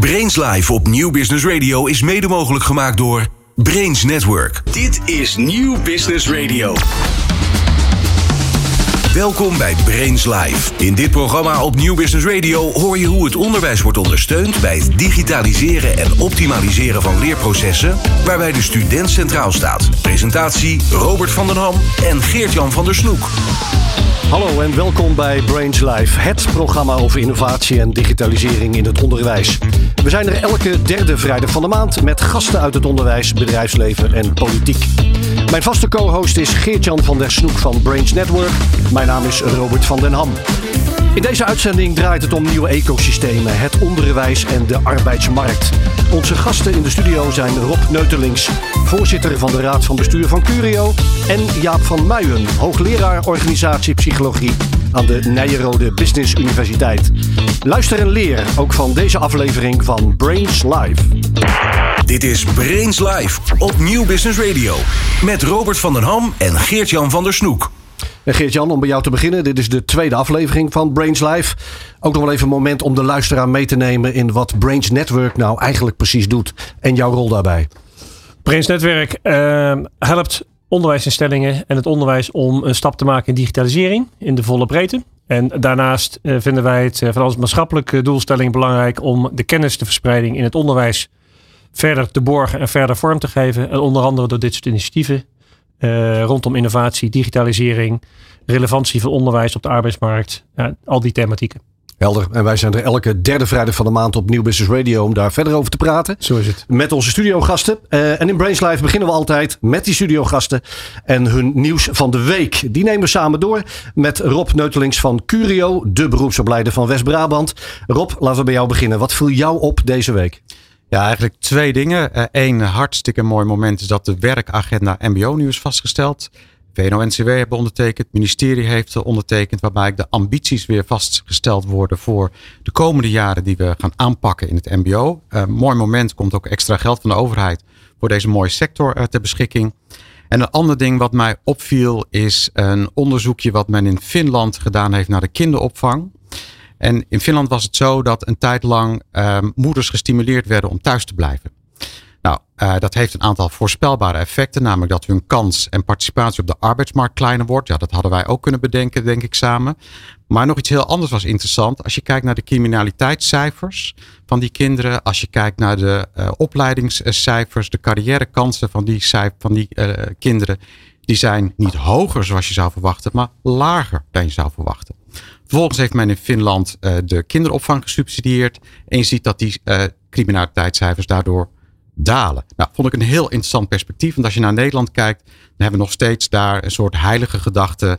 Brains Live op Nieuw Business Radio is mede mogelijk gemaakt door Brains Network. Dit is Nieuw Business Radio. Welkom bij Brains Live. In dit programma op Nieuw Business Radio hoor je hoe het onderwijs wordt ondersteund bij het digitaliseren en optimaliseren van leerprocessen, waarbij de student centraal staat. Presentatie Robert van den Ham en Geert-Jan van der Snoek. Hallo en welkom bij Brains Live, het programma over innovatie en digitalisering in het onderwijs. We zijn er elke derde vrijdag van de maand met gasten uit het onderwijs, bedrijfsleven en politiek. Mijn vaste co-host is Geert-Jan van der Snoek van Brains Network. Mijn naam is Robert van den Ham. In deze uitzending draait het om nieuwe ecosystemen, het onderwijs en de arbeidsmarkt. Onze gasten in de studio zijn Rob Neutelings, voorzitter van de Raad van Bestuur van Curio, en Jaap van Muijen, hoogleraar organisatie psychologie aan de Nijenrode Business Universiteit. Luister en leer ook van deze aflevering van Brains Live. Dit is Brains Live op Nieuw Business Radio met Robert van den Ham en Geert-Jan van der Snoek. Geert-Jan, om bij jou te beginnen. Dit is de tweede aflevering van Brains Live. Ook nog wel even een moment om de luisteraar mee te nemen in wat Brains Network nou eigenlijk precies doet. En jouw rol daarbij. Brains Network uh, helpt onderwijsinstellingen en het onderwijs om een stap te maken in digitalisering in de volle breedte. En daarnaast uh, vinden wij het uh, van als maatschappelijke doelstelling belangrijk om de kennis verspreiding in het onderwijs verder te borgen en verder vorm te geven. En onder andere door dit soort initiatieven uh, rondom innovatie, digitalisering, relevantie van onderwijs op de arbeidsmarkt, al die thematieken. Helder. En wij zijn er elke derde vrijdag van de maand op Nieuw Business Radio om daar verder over te praten. Zo is het. Met onze studiogasten. Uh, en in Brains Live beginnen we altijd met die studiogasten en hun nieuws van de week. Die nemen we samen door met Rob Neutelings van Curio, de beroepsopleider van West-Brabant. Rob, laten we bij jou beginnen. Wat viel jou op deze week? Ja, eigenlijk twee dingen. Eén uh, hartstikke mooi moment is dat de werkagenda MBO nu is vastgesteld. VNO-NCW hebben ondertekend, het ministerie heeft ondertekend, waarbij de ambities weer vastgesteld worden voor de komende jaren die we gaan aanpakken in het MBO. Uh, mooi moment, komt ook extra geld van de overheid voor deze mooie sector uh, ter beschikking. En een ander ding wat mij opviel is een onderzoekje wat men in Finland gedaan heeft naar de kinderopvang. En in Finland was het zo dat een tijd lang uh, moeders gestimuleerd werden om thuis te blijven. Nou, uh, dat heeft een aantal voorspelbare effecten, namelijk dat hun kans en participatie op de arbeidsmarkt kleiner wordt. Ja, dat hadden wij ook kunnen bedenken, denk ik samen. Maar nog iets heel anders was interessant. Als je kijkt naar de criminaliteitscijfers van die kinderen, als je kijkt naar de uh, opleidingscijfers, de carrièrekansen van die, van die uh, kinderen, die zijn niet hoger zoals je zou verwachten, maar lager dan je zou verwachten. Vervolgens heeft men in Finland uh, de kinderopvang gesubsidieerd. En je ziet dat die uh, criminaliteitscijfers daardoor dalen. Nou, vond ik een heel interessant perspectief. Want als je naar Nederland kijkt, dan hebben we nog steeds daar een soort heilige gedachte.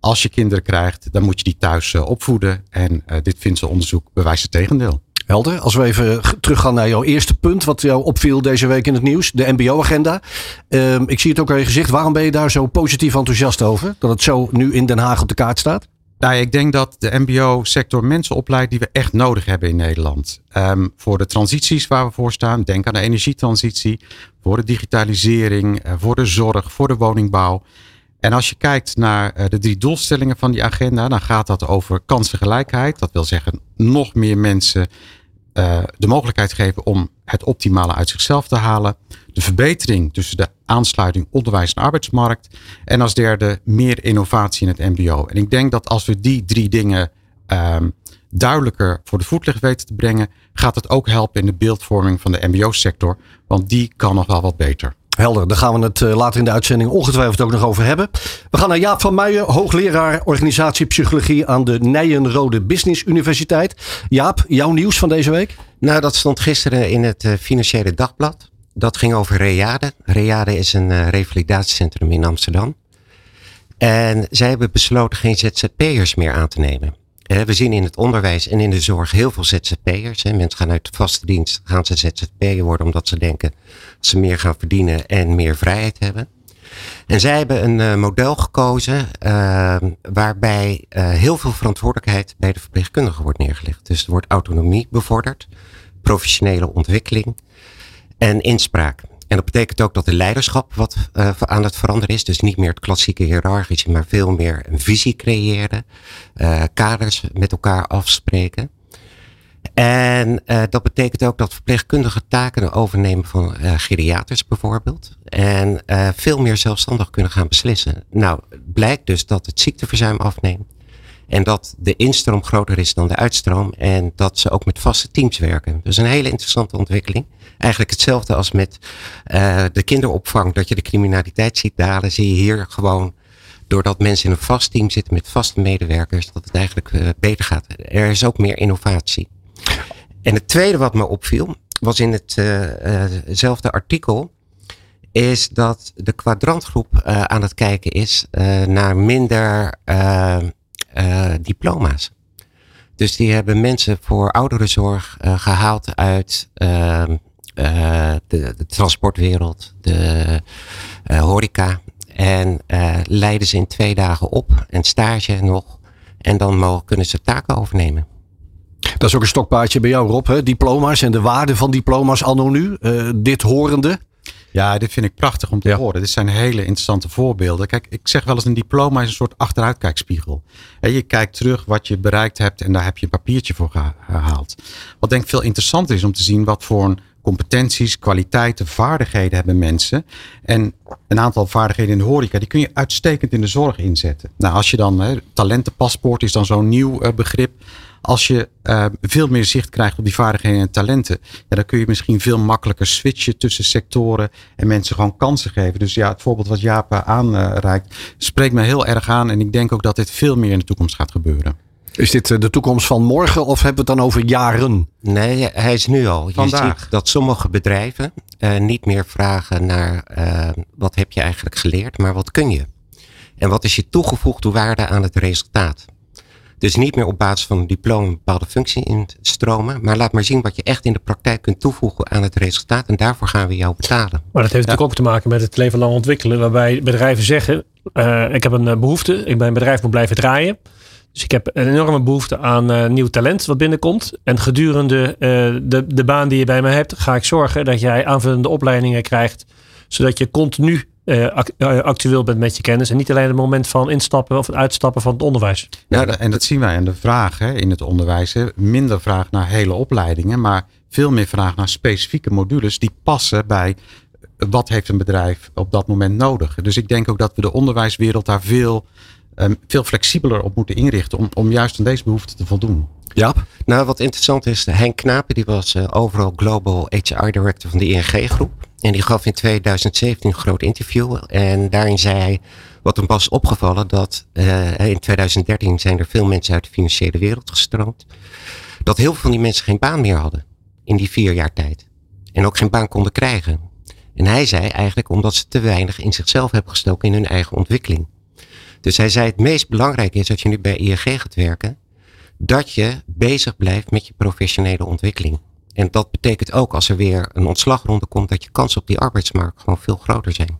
Als je kinderen krijgt, dan moet je die thuis uh, opvoeden. En dit Finse onderzoek bewijst het tegendeel. Helder. Als we even teruggaan naar jouw eerste punt, wat jou opviel deze week in het nieuws, de MBO-agenda. Um, ik zie het ook aan je gezicht. Waarom ben je daar zo positief enthousiast over? Dat het zo nu in Den Haag op de kaart staat? Nou, ik denk dat de MBO-sector mensen opleidt die we echt nodig hebben in Nederland. Um, voor de transities waar we voor staan, denk aan de energietransitie, voor de digitalisering, uh, voor de zorg, voor de woningbouw. En als je kijkt naar uh, de drie doelstellingen van die agenda, dan gaat dat over kansengelijkheid. Dat wil zeggen nog meer mensen uh, de mogelijkheid geven om het optimale uit zichzelf te halen. De verbetering tussen de aansluiting onderwijs en arbeidsmarkt. En als derde meer innovatie in het MBO. En ik denk dat als we die drie dingen um, duidelijker voor de voetlicht weten te brengen, gaat het ook helpen in de beeldvorming van de MBO-sector. Want die kan nog wel wat beter. Helder, daar gaan we het later in de uitzending ongetwijfeld ook nog over hebben. We gaan naar Jaap van Muijen, hoogleraar organisatiepsychologie aan de Nijenrode Business Universiteit. Jaap, jouw nieuws van deze week? Nou, dat stond gisteren in het Financiële Dagblad. Dat ging over Reade. Reade is een uh, revalidatiecentrum in Amsterdam. En zij hebben besloten geen ZZP'ers meer aan te nemen. We zien in het onderwijs en in de zorg heel veel ZZP'ers. Mensen gaan uit de vaste dienst, gaan ze ZZP'er worden omdat ze denken dat ze meer gaan verdienen en meer vrijheid hebben. En zij hebben een uh, model gekozen uh, waarbij uh, heel veel verantwoordelijkheid bij de verpleegkundige wordt neergelegd. Dus er wordt autonomie bevorderd, professionele ontwikkeling en inspraak. En dat betekent ook dat de leiderschap wat uh, aan het veranderen is. Dus niet meer het klassieke hiërarchische, maar veel meer een visie creëren. Uh, kaders met elkaar afspreken. En uh, dat betekent ook dat verpleegkundigen taken overnemen van geriaters bijvoorbeeld. En veel meer zelfstandig kunnen gaan beslissen. Nou, blijkt dus dat het ziekteverzuim afneemt. En dat de instroom groter is dan de uitstroom. En dat ze ook met vaste teams werken. Dus een hele interessante ontwikkeling. Eigenlijk hetzelfde als met de kinderopvang. Dat je de criminaliteit ziet dalen. Zie je hier gewoon doordat mensen in een vast team zitten met vaste medewerkers. Dat het eigenlijk beter gaat. Er is ook meer innovatie. En het tweede wat me opviel, was in hetzelfde artikel, is dat de kwadrantgroep aan het kijken is naar minder diploma's. Dus die hebben mensen voor ouderenzorg gehaald uit ehm, de, de, transportwereld, de horeca. En leiden ze in twee dagen op en stage nog. En dan mogen, kunnen ze taken overnemen. Dat is ook een stokpaardje bij jou, Rob. Hè? Diploma's en de waarde van diploma's anno nu. Uh, dit horende. Ja, dit vind ik prachtig om te ja. horen. Dit zijn hele interessante voorbeelden. Kijk, ik zeg wel eens een diploma is een soort achteruitkijkspiegel. En je kijkt terug wat je bereikt hebt en daar heb je een papiertje voor gehaald. Wat denk ik veel interessanter is om te zien wat voor een competenties, kwaliteiten, vaardigheden hebben mensen. En een aantal vaardigheden in de horeca, die kun je uitstekend in de zorg inzetten. Nou, als je dan, hè, talentenpaspoort is dan zo'n nieuw uh, begrip. Als je uh, veel meer zicht krijgt op die vaardigheden en talenten, ja, dan kun je misschien veel makkelijker switchen tussen sectoren en mensen gewoon kansen geven. Dus ja, het voorbeeld wat Jaap aanreikt, spreekt me heel erg aan. En ik denk ook dat dit veel meer in de toekomst gaat gebeuren. Is dit de toekomst van morgen of hebben we het dan over jaren? Nee, hij is nu al. Je Vandaag. ziet dat sommige bedrijven uh, niet meer vragen naar uh, wat heb je eigenlijk geleerd, maar wat kun je? En wat is je toegevoegde waarde aan het resultaat? Dus niet meer op basis van een diploma een bepaalde functie instromen. Maar laat maar zien wat je echt in de praktijk kunt toevoegen aan het resultaat. En daarvoor gaan we jou betalen. Maar dat heeft natuurlijk ook te maken met het leven lang ontwikkelen. Waarbij bedrijven zeggen, uh, ik heb een behoefte. Ik ben een bedrijf moet blijven draaien. Dus ik heb een enorme behoefte aan uh, nieuw talent wat binnenkomt. En gedurende uh, de, de baan die je bij me hebt, ga ik zorgen dat jij aanvullende opleidingen krijgt. Zodat je continu uh, actueel bent met je kennis. En niet alleen het moment van instappen of uitstappen van het onderwijs. Ja, en dat zien wij aan de vraag hè, in het onderwijs. Hè. Minder vraag naar hele opleidingen, maar veel meer vraag naar specifieke modules die passen bij wat heeft een bedrijf op dat moment nodig. Dus ik denk ook dat we de onderwijswereld daar veel um, veel flexibeler op moeten inrichten om, om juist aan deze behoefte te voldoen. Ja. Nou, wat interessant is, Henk Knapen, die was uh, overal Global HR Director van de ING groep. En die gaf in 2017 een groot interview. En daarin zei hij, wat hem was opgevallen, dat uh, in 2013 zijn er veel mensen uit de financiële wereld gestroomd. Dat heel veel van die mensen geen baan meer hadden in die vier jaar tijd. En ook geen baan konden krijgen. En hij zei eigenlijk omdat ze te weinig in zichzelf hebben gestoken in hun eigen ontwikkeling. Dus hij zei het meest belangrijke is dat je nu bij ING gaat werken, dat je bezig blijft met je professionele ontwikkeling. En dat betekent ook als er weer een ontslagronde komt, dat je kansen op die arbeidsmarkt gewoon veel groter zijn.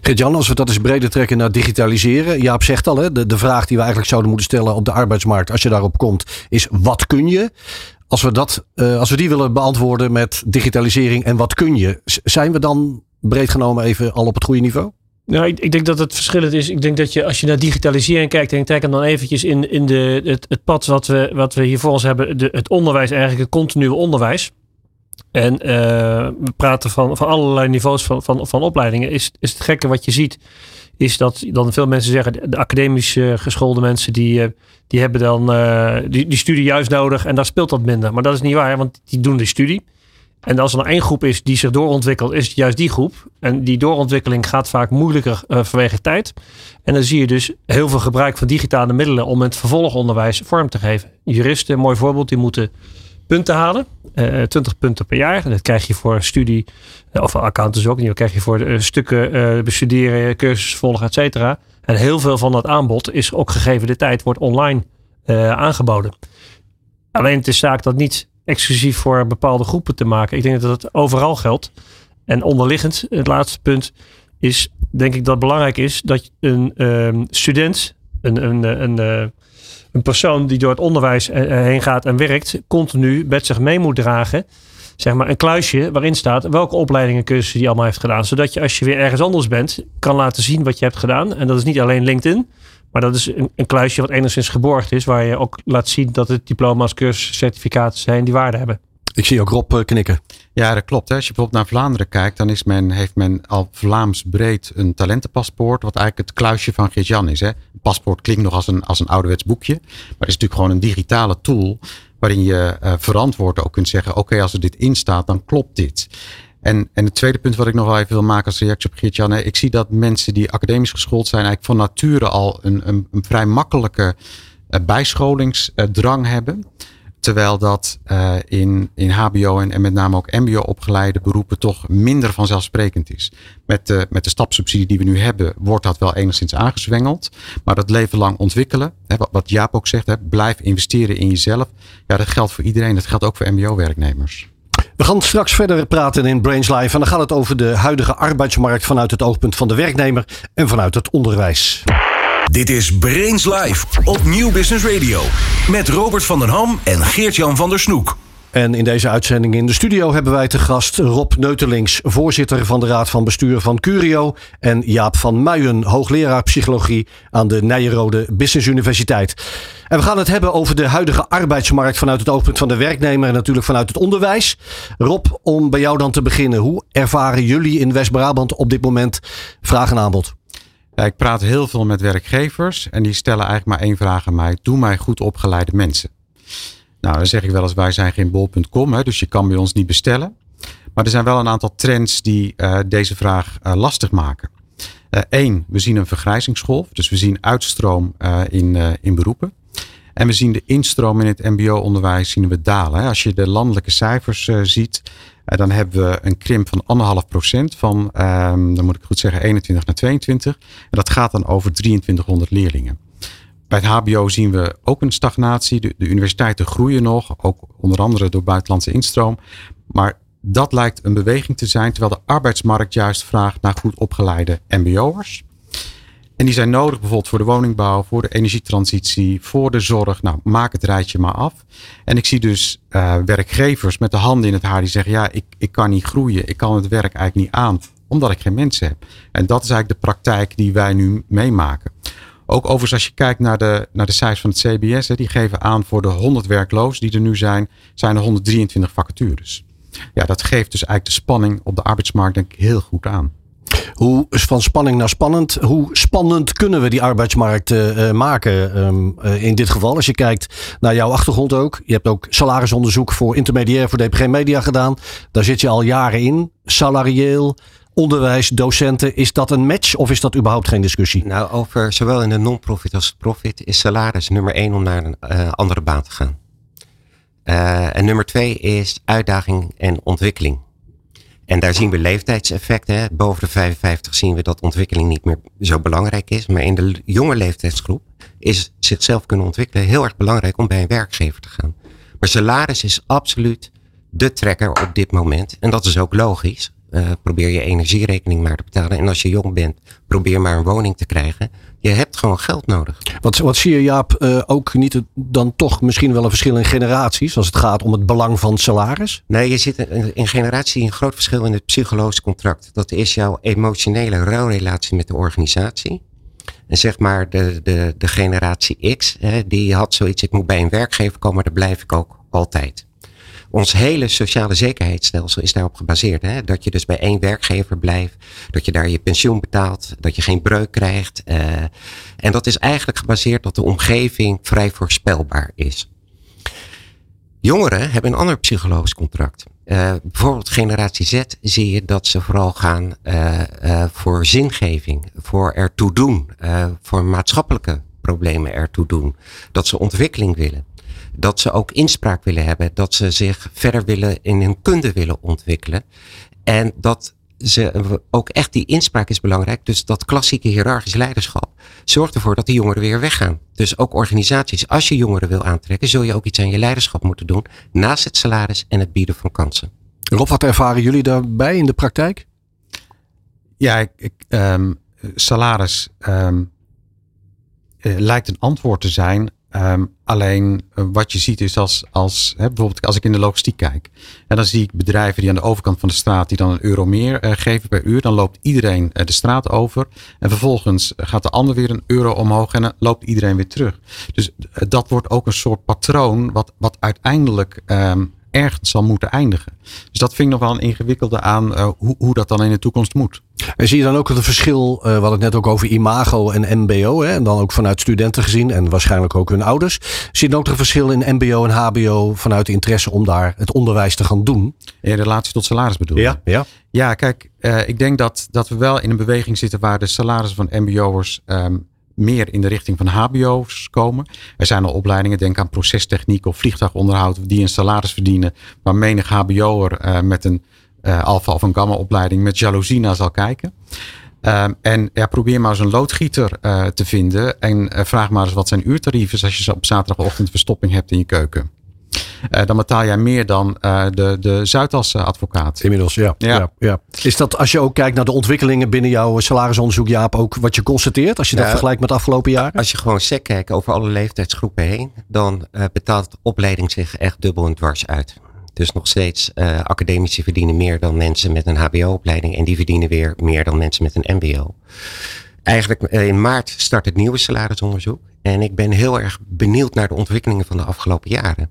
Gert-Jan, als we dat eens breder trekken naar digitaliseren. Jaap zegt al, hè, de, de vraag die we eigenlijk zouden moeten stellen op de arbeidsmarkt, als je daarop komt, is wat kun je? Als we, dat, uh, als we die willen beantwoorden met digitalisering en wat kun je, zijn we dan breed genomen even al op het goede niveau? Nou, ik, ik, denk dat het verschillend is. Ik denk dat je als je naar digitalisering kijkt en trek hem dan eventjes in, in de, het, pad wat we, wat we hier voor ons hebben, de, het onderwijs eigenlijk, het continue onderwijs. En uh, we praten van, van allerlei niveaus van, van, van opleidingen. Is, is het gekke wat je ziet, is dat dan veel mensen zeggen, de academisch geschoolde mensen, die, uh, die hebben dan die, die studie juist nodig en daar speelt dat minder. Maar dat is niet waar, want die doen die studie. En als er nou één groep is die zich doorontwikkelt, is het juist die groep. En die doorontwikkeling gaat vaak moeilijker uh, vanwege tijd. En dan zie je dus heel veel gebruik van digitale middelen om het vervolgonderwijs vorm te geven. Juristen, een mooi voorbeeld, die moeten punten halen. Uh, eh, 20 punten per jaar. En dat krijg je voor studie, uh, of accountants ook. Dat krijg je voor stukken bestuderen, cursussen volgen, et cetera. En heel veel van dat aanbod is ook gegeven de tijd, wordt online aangeboden. Alleen het is zaak dat niet exclusief voor bepaalde groepen te maken. Ik denk dat het overal geldt. En onderliggend, het laatste punt, is denk ik dat het belangrijk is dat een um, student, een, een, een, een, eh, een persoon die door het onderwijs eh, eh, heen gaat en werkt, continu met zich mee moet dragen. Zeg maar een kluisje waarin staat welke opleidingen cursussen die allemaal heeft gedaan. Zodat je als je weer ergens anders bent, kan laten zien wat je hebt gedaan. En dat is niet alleen LinkedIn, Maar dat is een, een kluisje wat enigszins geborgd is, waar je ook laat zien dat het diploma's, cursus, certificaten zijn die waarde hebben. Ik zie ook Rob knikken. Ja, dat klopt. Hè. Als je bijvoorbeeld naar Vlaanderen kijkt, dan is men, heeft men al Vlaams breed een talentenpaspoort, wat eigenlijk het kluisje van Geert-Jan is. Hè. Een paspoort klinkt nog als een, als een ouderwets boekje, maar het is natuurlijk gewoon een digitale tool waarin je uh, verantwoord ook kunt zeggen, oké, als er dit in staat, dan klopt dit. En, en het tweede punt wat ik nog wel even wil maken als reactie op Geert-Jan. Ik zie dat mensen die academisch geschoold zijn eigenlijk van nature al een, een, een vrij makkelijke uh, bijscholingsdrang hebben. Terwijl dat uh, in, in HBO en, en met name ook MBO opgeleide beroepen toch minder vanzelfsprekend is. Met de, met de stapsubsidie die we nu hebben, wordt dat wel enigszins aangezwengeld. Maar dat leven lang ontwikkelen, hè, wat, wat Jaap ook zegt, hè, blijf investeren in jezelf. Ja, dat geldt voor iedereen. Dat geldt ook voor MBO-werknemers. We gaan straks verder praten in Brains Live. En dan gaat het over de huidige arbeidsmarkt vanuit het oogpunt van de werknemer en vanuit het onderwijs. Dit is Brains Live op Nieuw Business Radio. Met Robert van den Ham en Geert-Jan van der Snoek. En in deze uitzending in de studio hebben wij te gast Rob Neutelings, voorzitter van de Raad van Bestuur van Curio. En Jaap van Muijen, hoogleraar psychologie aan de Nijenrode Business Universiteit. En we gaan het hebben over de huidige arbeidsmarkt vanuit het oogpunt van de werknemer en natuurlijk vanuit het onderwijs. Rob, om bij jou dan te beginnen. Hoe ervaren jullie in West-Brabant op dit moment vraag en aanbod? Ik praat heel veel met werkgevers en die stellen eigenlijk maar één vraag aan mij. Doe mij goed opgeleide mensen. Nou, dan zeg ik wel eens, wij zijn geen bol.com, hè, dus je kan bij ons niet bestellen. Maar er zijn wel een aantal trends die uh, deze vraag uh, lastig maken. Eén, uh, we zien een vergrijzingsgolf, dus we zien uitstroom in, in beroepen. En we zien de instroom in het mbo-onderwijs zien we dalen. Als je de landelijke cijfers ziet, dan hebben we een krimp van anderhalf procent van, um, dan moet ik goed zeggen, 21 naar 22. En dat gaat dan over 2300 leerlingen. Bij het HBO zien we ook een stagnatie. De, universiteiten groeien nog, ook onder andere door buitenlandse instroom. Maar dat lijkt een beweging te zijn, terwijl de arbeidsmarkt juist vraagt naar goed opgeleide MBO'ers. En die zijn nodig bijvoorbeeld voor de woningbouw, voor de energietransitie, voor de zorg. Nou, maak het rijtje maar af. En ik zie dus uh, werkgevers met de handen in het haar die zeggen: ja, ik, ik kan niet groeien, ik kan het werk eigenlijk niet aan, omdat ik geen mensen heb. En dat is eigenlijk de praktijk die wij nu meemaken. Ook overigens als je kijkt naar de, naar de cijfers van het CBS, hè, die geven aan voor de 100 werklozen die er nu zijn, zijn er 123 vacatures. Ja, dat geeft dus eigenlijk de spanning op de arbeidsmarkt denk ik heel goed aan. Hoe van spanning naar spannend, hoe spannend kunnen we die arbeidsmarkt uh, maken? Um, uh, in dit geval, als je kijkt naar jouw achtergrond ook. Je hebt ook salarisonderzoek voor intermediair voor DPG Media gedaan. Daar zit je al jaren in. Salarieel, onderwijs, docenten. Is dat een match of is dat überhaupt geen discussie? Nou, over zowel in de non-profit als profit is salaris nummer één om naar een uh, andere baan te gaan. Uh, en nummer twee is uitdaging en ontwikkeling. En daar zien we leeftijdseffecten. Boven de 55 zien we dat ontwikkeling niet meer zo belangrijk is. Maar in de jonge leeftijdsgroep is zichzelf kunnen ontwikkelen heel erg belangrijk om bij een werkgever te gaan. Maar salaris is absoluut de trekker op dit moment. En dat is ook logisch. Uh, probeer je energierekening maar te betalen. En als je jong bent, probeer maar een woning te krijgen. Je hebt gewoon geld nodig. Wat, wat zie je Jaap, uh, ook niet het, dan toch misschien wel een verschil in generaties als het gaat om het belang van salaris? Nee, je zit in, in generatie een groot verschil in het psychologisch contract. Dat is jouw emotionele ruilrelatie met de organisatie. En zeg maar de, de, de generatie X, hè, die had zoiets, ik moet bij een werkgever komen, daar blijf ik ook altijd ons hele sociale zekerheidsstelsel is daarop gebaseerd. Hè? Dat je dus bij één werkgever blijft, dat je daar je pensioen betaalt, dat je geen breuk krijgt. Uh, en dat is eigenlijk gebaseerd dat de omgeving vrij voorspelbaar is. Jongeren hebben een ander psychologisch contract. Uh, bijvoorbeeld generatie Z zie je dat ze vooral gaan uh, uh, voor zingeving, voor ertoe doen, voor maatschappelijke problemen ertoe doen. Dat ze ontwikkeling willen dat ze ook inspraak willen hebben, dat ze zich verder willen in hun kunde willen ontwikkelen. En dat ze ook echt die inspraak is belangrijk. Dus dat klassieke hiërarchisch leiderschap zorgt ervoor dat die jongeren weer weggaan. Dus ook organisaties, als je jongeren wil aantrekken, zul je ook iets aan je leiderschap moeten doen. Naast het salaris en het bieden van kansen. Rob, wat ervaren jullie daarbij in de praktijk? Ja, ik, ik, um, salaris um, uh, lijkt een antwoord te zijn Ehm, alleen eh, wat je ziet is als, als hè, bijvoorbeeld als ik in de logistiek kijk. En dan zie ik bedrijven die aan de overkant van de straat die dan een euro meer uh, geven per uur. Dan loopt iedereen uh, de straat over. En vervolgens gaat de ander weer een euro omhoog en dan loopt iedereen weer terug. Dus dat wordt ook een soort patroon wat, wat uiteindelijk um, ergens zal moeten eindigen. Dus dat vind ik nog wel een ingewikkelde aan uh, hoe, hoe dat dan in de toekomst moet. En zie je dan ook het verschil, uh, wat het net ook over imago en mbo, hè, en dan ook vanuit studenten gezien en waarschijnlijk ook hun ouders. Zie je dan ook een verschil in mbo en hbo vanuit de interesse om daar het onderwijs te gaan doen? In relatie tot salaris bedoel je? Ja, ja. ja kijk, uh, ik denk dat, dat we wel in een beweging zitten waar de salarissen van mbo'ers um, meer in de richting van HBO's komen. Er zijn al opleidingen, denk aan procestechniek of vliegtuigonderhoud, die een salaris verdienen, waar menig HBO'er uh, met een uh, alfa of een gamma opleiding met jaloezie naar zal kijken. Um, en ja, probeer maar eens een loodgieter uh, te vinden en vraag maar eens wat zijn uurtarief is als je op zaterdagochtend verstopping hebt in je keuken. Uh, dan betaal jij meer dan uh, de, de Zuidas advocaat. Inmiddels, ja. Ja. ja. ja. Is dat als je ook kijkt naar de ontwikkelingen binnen jouw salarisonderzoek, Jaap, ook wat je constateert als je dat vergelijkt met de afgelopen jaren? Als je gewoon sec kijkt over alle leeftijdsgroepen heen, dan uh, betaalt opleiding zich echt dubbel en dwars uit. Dus nog steeds uh, academici verdienen meer dan mensen met een HBO-opleiding en die verdienen weer meer dan mensen met een MBO. Eigenlijk in maart start het nieuwe salarisonderzoek. En ik ben heel erg benieuwd naar de ontwikkelingen van de afgelopen jaren.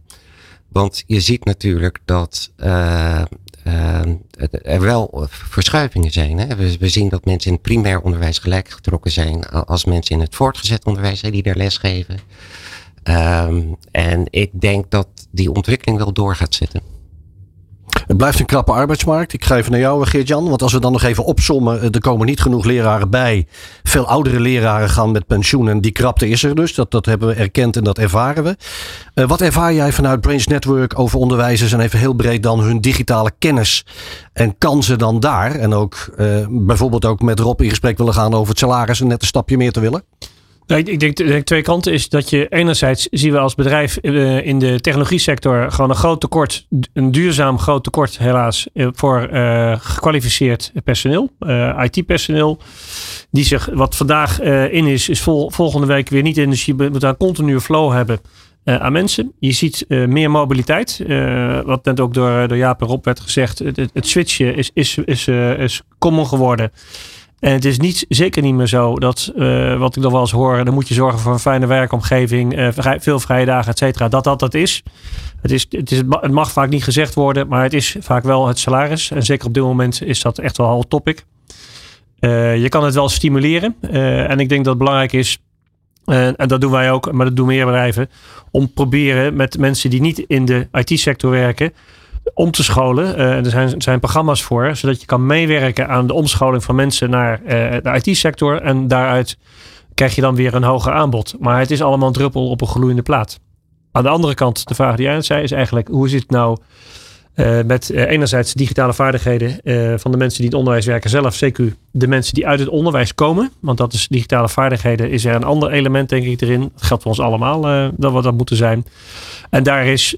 Want je ziet natuurlijk dat uh, uh, er wel verschuivingen zijn. Hè? We, zien dat mensen in het primair onderwijs gelijk getrokken zijn als mensen in het voortgezet onderwijs hè, die daar lesgeven. Um, en ik denk dat die ontwikkeling wel door gaat zetten. Het blijft een krappe arbeidsmarkt. Ik ga even naar jou, Geert-Jan. Want als we dan nog even opsommen, er komen niet genoeg leraren bij. Veel oudere leraren gaan met pensioen en die krapte is er dus. Dat, dat hebben we erkend en dat ervaren we. Uh, wat ervaar jij vanuit Brains Network over onderwijzers en even heel breed dan hun digitale kennis en kansen dan daar? En ook bijvoorbeeld ook met Rob in gesprek willen gaan over het salaris en net een stapje meer te willen? Ik denk, ik denk twee kanten is dat je enerzijds zien we als bedrijf uh, in de technologie sector gewoon een groot tekort, een duurzaam groot tekort helaas uh, voor uh, gekwalificeerd personeel, IT-personeel, die zich wat vandaag in is, is vol, volgende week weer niet in. Dus je moet daar een continue flow hebben aan mensen. Je ziet meer mobiliteit, wat net ook door, door Jaap en Rob werd gezegd. Het, het switchen is, is, is, is common geworden. En het is niet, zeker niet meer zo dat, uh, wat ik nog wel eens hoor, dan moet je zorgen voor een fijne werkomgeving, vrij, veel vrije dagen, et cetera. Dat dat dat is. Het, is, het, is. het mag vaak niet gezegd worden, maar het is vaak wel het salaris. En zeker op dit moment is dat echt wel hot topic. Uh, je kan het wel stimuleren. en ik denk dat het belangrijk is, en dat doen wij ook, maar dat doen meer bedrijven, om proberen met mensen die niet in de IT-sector werken, om te scholen. Uh, er zijn, zijn programma's voor, zodat je kan meewerken aan de omscholing van mensen naar uh, de IT-sector. En daaruit krijg je dan weer een hoger aanbod. Maar het is allemaal een druppel op een gloeiende plaat. Aan de andere kant, de vraag die jij zei, is eigenlijk hoe zit het nou uh, met enerzijds digitale vaardigheden van de mensen die het onderwijs werken zelf, CQ, de mensen die uit het onderwijs komen. Want dat is digitale vaardigheden, is er een ander element denk ik erin. Dat geldt voor ons allemaal dat we dat moeten zijn. En daar is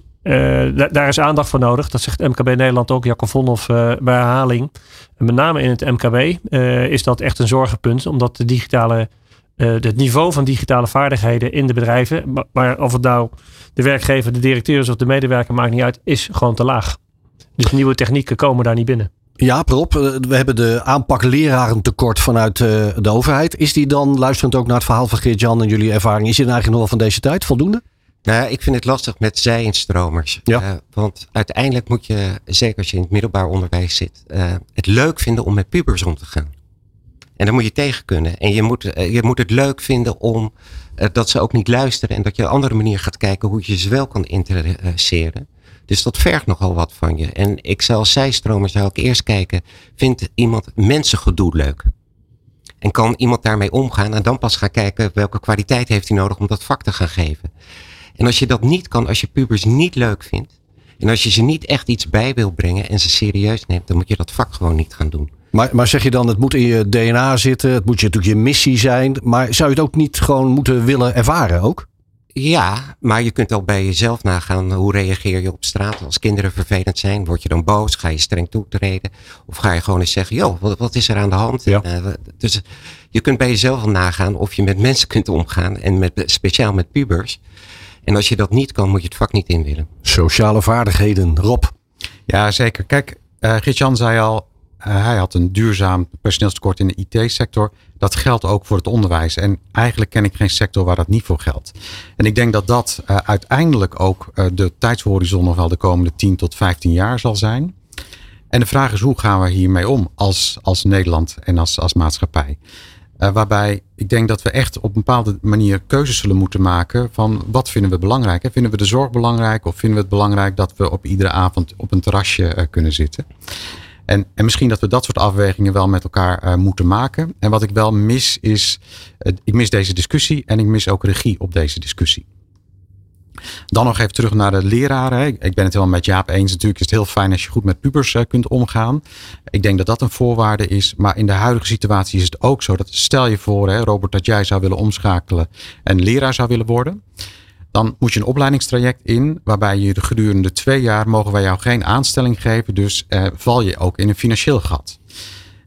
daar is aandacht voor nodig. Dat zegt MKB Nederland ook, Jacob Vonhoff uh, bij herhaling. En met name in het MKB uh, is dat echt een zorgenpunt. Omdat de digitale, het niveau van digitale vaardigheden in de bedrijven, maar, of het nou de werkgever, de directeur is of de medewerker, maakt niet uit, is gewoon te laag. Dus nieuwe technieken komen daar niet binnen. Ja, Rob, we hebben de aanpak lerarentekort vanuit de overheid. Is die dan, luisterend ook naar het verhaal van Geert-Jan en jullie ervaring, is die eigenlijk nog wel van deze tijd voldoende? Nou, ik vind het lastig met zij-instromers. Ja. Uh, want uiteindelijk moet je, zeker als je in het middelbaar onderwijs zit, uh, het leuk vinden om met pubers om te gaan. En dan moet je tegen kunnen. En je moet, uh, je moet het leuk vinden om dat ze ook niet luisteren. En dat je op een andere manier gaat kijken hoe je ze wel kan interesseren. Dus dat vergt nogal wat van je. En ik zou als zijstromer zou ik eerst kijken, vindt iemand mensengedoe leuk? En kan iemand daarmee omgaan? En dan pas gaan kijken welke kwaliteit heeft hij nodig om dat vak te gaan geven. En als je dat niet kan, als je pubers niet leuk vindt. En als je ze niet echt iets bij wil brengen en ze serieus neemt, dan moet je dat vak gewoon niet gaan doen. Maar, maar zeg je dan, het moet in je DNA zitten, het moet je natuurlijk je missie zijn. Maar zou je het ook niet gewoon moeten willen ervaren ook? Ja, maar je kunt ook bij jezelf nagaan hoe reageer je op straat als kinderen vervelend zijn. Word je dan boos? Ga je streng toetreden? Of ga je gewoon eens zeggen, joh, wat, wat is er aan de hand? Ja. Uh, dus je kunt bij jezelf al nagaan of je met mensen kunt omgaan. En met, speciaal met pubers. En als je dat niet kan, moet je het vak niet in willen. Sociale vaardigheden, Rob. Ja, zeker. Kijk, uh, Geert-Jan zei al, uh, hij had een duurzaam personeelstekort in de IT-sector. Dat geldt ook voor het onderwijs. En eigenlijk ken ik geen sector waar dat niet voor geldt. En ik denk dat dat uh, uiteindelijk ook uh, de tijdshorizon nog wel de komende 10 tot 15 jaar zal zijn. En de vraag is hoe gaan we hiermee om als, als Nederland en als, als maatschappij. Uh, waarbij ik denk dat we echt op een bepaalde manier keuzes zullen moeten maken van wat vinden we belangrijk. Hè? Vinden we de zorg belangrijk of vinden we het belangrijk dat we op iedere avond op een terrasje kunnen zitten. En, en misschien dat we dat soort afwegingen wel met elkaar uh, moeten maken. En wat ik wel mis is, ik mis deze discussie en ik mis ook regie op deze discussie. Dan nog even terug naar de leraren. Ik ben het helemaal met Jaap eens. Natuurlijk is het heel fijn als je goed met pubers uh, kunt omgaan. Ik denk dat dat een voorwaarde is. Maar in de huidige situatie is het ook zo. Dat stel je voor, Robert, dat jij zou willen omschakelen en leraar zou willen worden. Dan moet je een opleidingstraject in, waarbij je de gedurende twee jaar mogen wij jou geen aanstelling geven. Dus uh, val je ook in een financieel gat.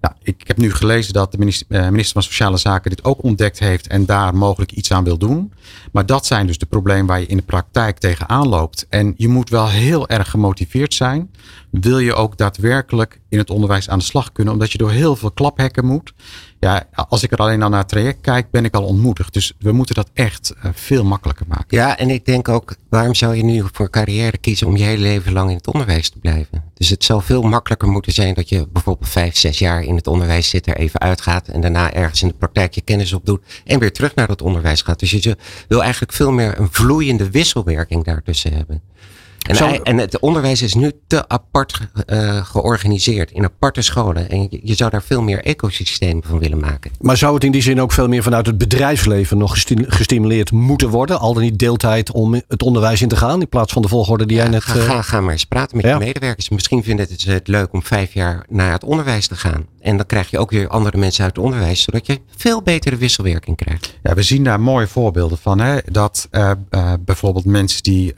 Nou, ik heb nu gelezen dat de minister, uh, minister van Sociale Zaken dit ook ontdekt heeft en daar mogelijk iets aan wil doen. Maar dat zijn dus de problemen waar je in de praktijk tegenaan loopt. En je moet wel heel erg gemotiveerd zijn. Wil je ook daadwerkelijk in het onderwijs aan de slag kunnen, omdat je door heel veel klaphekken moet. Ja, als ik er alleen al naar het traject kijk, ben ik al ontmoedigd. Dus we moeten dat echt uh, veel makkelijker maken. Ja, en ik denk ook, waarom zou je nu voor carrière kiezen om je hele leven lang in het onderwijs te blijven? Dus het zal veel makkelijker moeten zijn dat je bijvoorbeeld vijf, zes jaar in het onderwijs zit, er even uitgaat en daarna ergens in de praktijk je kennis opdoet en weer terug naar het onderwijs gaat. Dus je wil eigenlijk veel meer een vloeiende wisselwerking daartussen hebben. En, Zo, en, het onderwijs is nu te apart uh, georganiseerd in aparte scholen. En je, je, zou daar veel meer ecosystemen van willen maken. Maar zou het in die zin ook veel meer vanuit het bedrijfsleven nog gestimuleerd moeten worden? Al dan niet deeltijd om het onderwijs in te gaan in plaats van de volgorde die ja, jij net... Ga, ga, ga maar eens praten met ja. je medewerkers. Misschien vinden het het leuk om vijf jaar naar het onderwijs te gaan. En dan krijg je ook weer andere mensen uit het onderwijs. Zodat je veel betere wisselwerking krijgt. Ja, we zien daar mooie voorbeelden van. Hè? Dat uh, uh, bijvoorbeeld mensen die...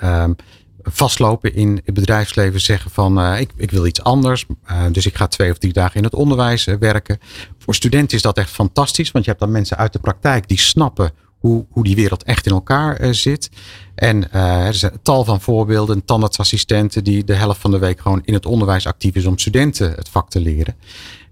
Vastlopen in het bedrijfsleven zeggen van uh, ik, ik wil iets anders. Uh, dus ik ga twee of drie dagen in het onderwijs uh, werken. Voor studenten is dat echt fantastisch. Want je hebt dan mensen uit de praktijk die snappen hoe, hoe die wereld echt in elkaar zit. En er zijn tal van voorbeelden. Tandartsassistenten die de helft van de week gewoon in het onderwijs actief is om studenten het vak te leren.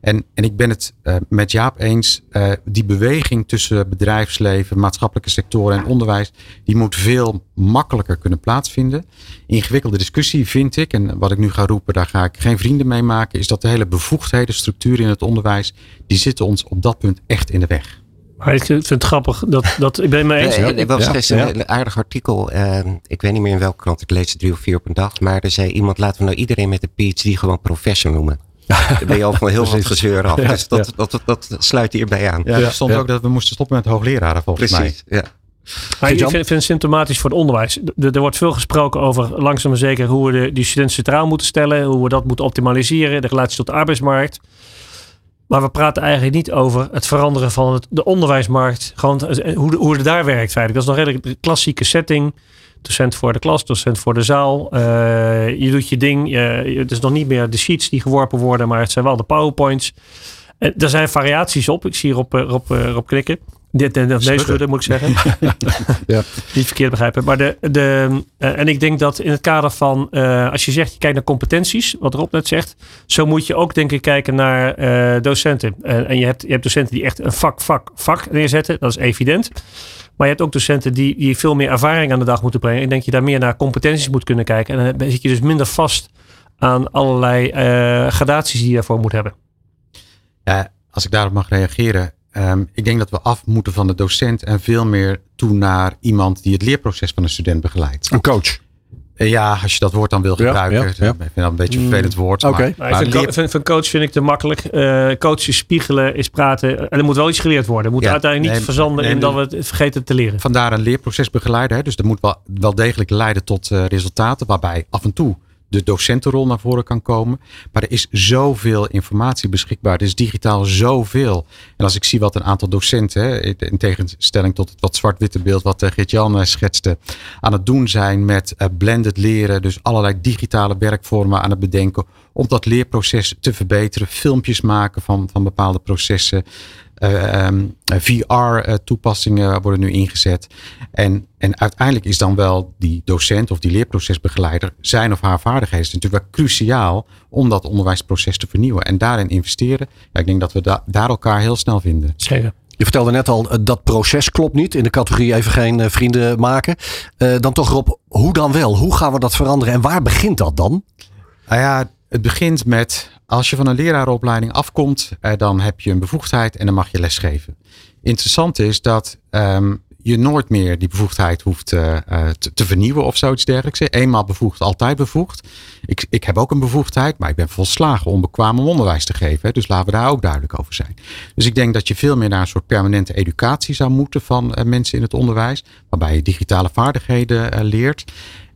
En, en ik ben het uh, met Jaap eens, uh, die beweging tussen bedrijfsleven, maatschappelijke sectoren en onderwijs, die moet veel makkelijker kunnen plaatsvinden. Ingewikkelde discussie vind ik, en wat ik nu ga roepen, daar ga ik geen vrienden mee maken, is dat de hele bevoegdheden, structuur in het onderwijs, die zitten ons op dat punt echt in de weg. Maar ik vind het grappig dat, dat ik ben het mee eens. Er was gisteren ja. een aardig artikel. Uh, ik weet niet meer in welke krant. Ik lees het drie of vier op een dag. Maar er zei iemand: laten we nou iedereen met een PhD gewoon professor noemen. Dan ben je al van heel veel gezeur af. Ja, dus dat, ja. dat, dat, dat, sluit hierbij aan. Ja, er stond ook dat we moesten stoppen met hoogleraren volgens Precies, mij. Ja. Maar ik vind, het symptomatisch voor het onderwijs. Er, wordt veel gesproken over langzaam maar zeker hoe we de, die studenten centraal moeten stellen. Hoe we dat moeten optimaliseren. De relatie tot de arbeidsmarkt. Maar we praten eigenlijk niet over het veranderen van het, de onderwijsmarkt. Gewoon hoe, hoe het daar werkt feitelijk. Dat is nog een redelijk klassieke setting. Docent voor de klas, docent voor de zaal. Uh, je doet je ding. Je, het is nog niet meer de sheets die geworpen worden, maar het zijn wel de powerpoints. En er zijn variaties op. Ik zie hierop op, op, op klikken. Dit en nee, schudden moet ik zeggen. ja. Niet verkeerd begrijpen. Maar de, de, uh, en ik denk dat in het kader van, uh, als je zegt, je kijkt naar competenties, wat Rob net zegt, zo moet je ook denk ik kijken naar uh, docenten. en je hebt, je hebt docenten die echt een vak, vak, vak neerzetten. Dat is evident. Maar je hebt ook docenten die, die veel meer ervaring aan de dag moeten brengen. Ik denk dat je daar meer naar competenties moet kunnen kijken. En dan zit je dus minder vast aan allerlei gradaties die je daarvoor moet hebben. Ja, als ik daarop mag reageren. Um, ik denk dat we af moeten van de docent en veel meer toe naar iemand die het leerproces van een student begeleidt. Een coach. Uh, ja, als je dat woord dan wil gebruiken. Ja, ja, ja. Ik vind dat een beetje een vervelend woord. Okay. Maar, maar vind coach vind ik te makkelijk. Uh, coach is spiegelen, is praten. En er moet wel iets geleerd worden. Het moet ja, uiteindelijk niet nee, verzanden nee, in dat we het vergeten te leren. Vandaar een leerproces begeleiden. Hè. Dus dat moet wel, wel degelijk leiden tot uh, resultaten. Waarbij af en toe de docentenrol naar voren kan komen. Maar er is zoveel informatie beschikbaar. Er is digitaal zoveel. En als ik zie wat een aantal docenten, in tegenstelling tot het wat zwart-witte beeld wat Gert-Jan schetste, aan het doen zijn met blended leren. Dus allerlei digitale werkvormen aan het bedenken om dat leerproces te verbeteren. Filmpjes maken van, van bepaalde processen. Uh, um, VR-toepassingen worden nu ingezet. En, en uiteindelijk is dan wel die docent of die leerprocesbegeleider zijn of haar vaardigheden natuurlijk wel cruciaal om dat onderwijsproces te vernieuwen. En daarin investeren. Ja, ik denk dat we da daar elkaar heel snel vinden. Zeker. Je vertelde net al, dat proces klopt niet. In de categorie even geen vrienden maken. Uh, dan toch Rob, hoe dan wel? Hoe gaan we dat veranderen en waar begint dat dan? Nou ja, het begint met als je van een leraaropleiding afkomt, eh, dan heb je een bevoegdheid en dan mag je lesgeven. Interessant is dat um, je nooit meer die bevoegdheid hoeft uh, te, te, vernieuwen of zoiets dergelijks. Eenmaal bevoegd, altijd bevoegd. Ik, ik heb ook een bevoegdheid, maar ik ben volslagen onbekwaam om onderwijs te geven. Dus laten we daar ook duidelijk over zijn. Dus ik denk dat je veel meer naar een soort permanente educatie zou moeten van mensen in het onderwijs. Waarbij je digitale vaardigheden leert.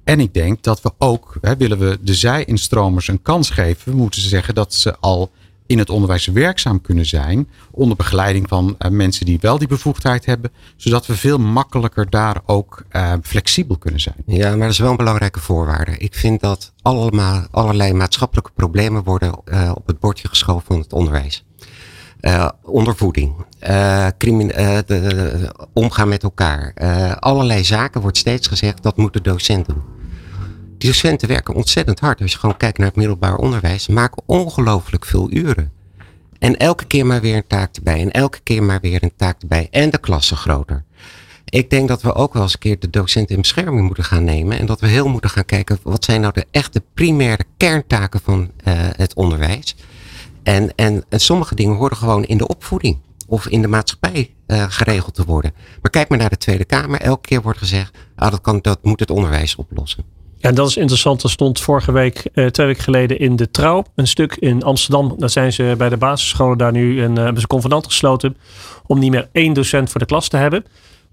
En ik denk dat we ook, hè, willen we de zij-instromers een kans geven, moeten ze zeggen dat ze al in het onderwijs werkzaam kunnen zijn. Onder begeleiding van uh, mensen die wel die bevoegdheid hebben. Zodat we veel makkelijker daar ook uh, flexibel kunnen zijn. Ja, maar dat is wel een belangrijke voorwaarde. Ik vind dat allemaal, allerlei maatschappelijke problemen worden uh, op het bordje geschoven van het onderwijs. ondervoeding, de, de, omgaan met elkaar. allerlei zaken wordt steeds gezegd dat moet de docent doen. Die docenten werken ontzettend hard. Als je gewoon kijkt naar het middelbaar onderwijs, maken ongelooflijk veel uren. En elke keer maar weer een taak erbij. En elke keer maar weer een taak erbij. En de klassen groter. Ik denk dat we ook wel eens een keer de docenten in bescherming moeten gaan nemen. En dat we heel moeten gaan kijken, wat zijn nou de echte primaire kerntaken van uh, het onderwijs. En, en, en sommige dingen horen gewoon in de opvoeding of in de maatschappij uh, geregeld te worden. Maar kijk maar naar de Tweede Kamer. Elke keer wordt gezegd, ah, dat, kan, dat moet het onderwijs oplossen. Ja, dat is interessant. Er stond vorige week, eh, twee weken geleden in de Trouw, een stuk in Amsterdam. Daar zijn ze bij de basisscholen daar nu een, uh, hebben ze convenant gesloten om niet meer één docent voor de klas te hebben.